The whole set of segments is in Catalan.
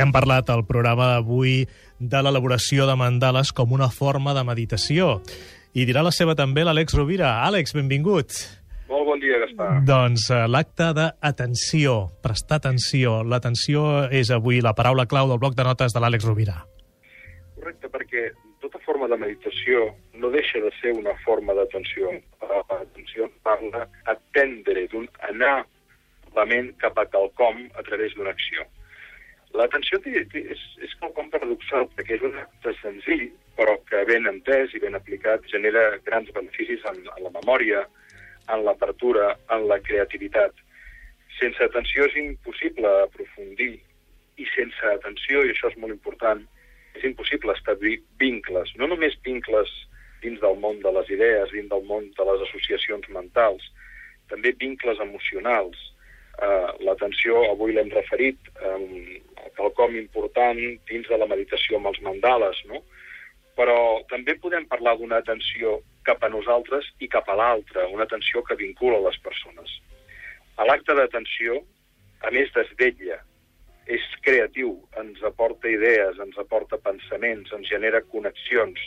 Hem parlat al programa d'avui de l'elaboració de mandales com una forma de meditació. I dirà la seva també l'Àlex Rovira. Àlex, benvingut. Molt bon dia, Gaspar. Doncs uh, l'acte d'atenció, prestar atenció. L'atenció és avui la paraula clau del bloc de notes de l'Àlex Rovira. Correcte, perquè tota forma de meditació no deixa de ser una forma d'atenció. L'atenció parla atendre, d'un anar la ment cap a quelcom a través d'una acció. L'atenció és, és quelcom paradoxal, perquè és un acte senzill, però que ben entès i ben aplicat genera grans beneficis en, en la memòria, en l'apertura, en la creativitat. Sense atenció és impossible aprofundir i sense atenció, i això és molt important, és impossible establir vincles, no només vincles dins del món de les idees, dins del món de les associacions mentals, també vincles emocionals, eh, l'atenció, avui l'hem referit, quelcom important dins de la meditació amb els mandales, no? Però també podem parlar d'una atenció cap a nosaltres i cap a l'altre, una atenció que vincula les persones. A l'acte d'atenció, a més d'esvetlla, és creatiu, ens aporta idees, ens aporta pensaments, ens genera connexions.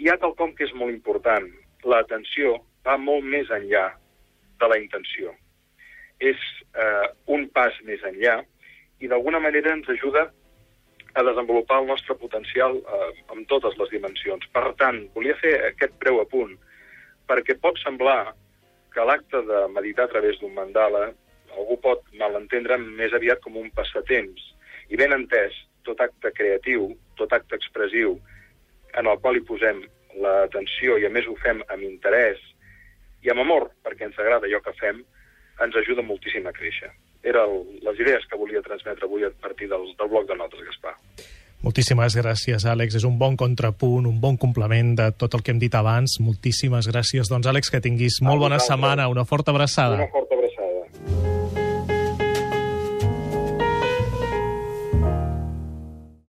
Hi ha quelcom que és molt important. L'atenció va molt més enllà de la intenció és eh, un pas més enllà i d'alguna manera ens ajuda a desenvolupar el nostre potencial eh, amb totes les dimensions. Per tant, volia fer aquest breu apunt perquè pot semblar que l'acte de meditar a través d'un mandala algú pot malentendre més aviat com un passatemps. I ben entès, tot acte creatiu, tot acte expressiu, en el qual hi posem l'atenció i a més ho fem amb interès i amb amor, perquè ens agrada allò que fem, ens ajuda moltíssim a créixer. Eren les idees que volia transmetre avui a partir del, del bloc de notes, Gaspar. Moltíssimes gràcies, Àlex. És un bon contrapunt, un bon complement de tot el que hem dit abans. Moltíssimes gràcies. Doncs, Àlex, que tinguis molt bona setmana. Una forta abraçada. Una forta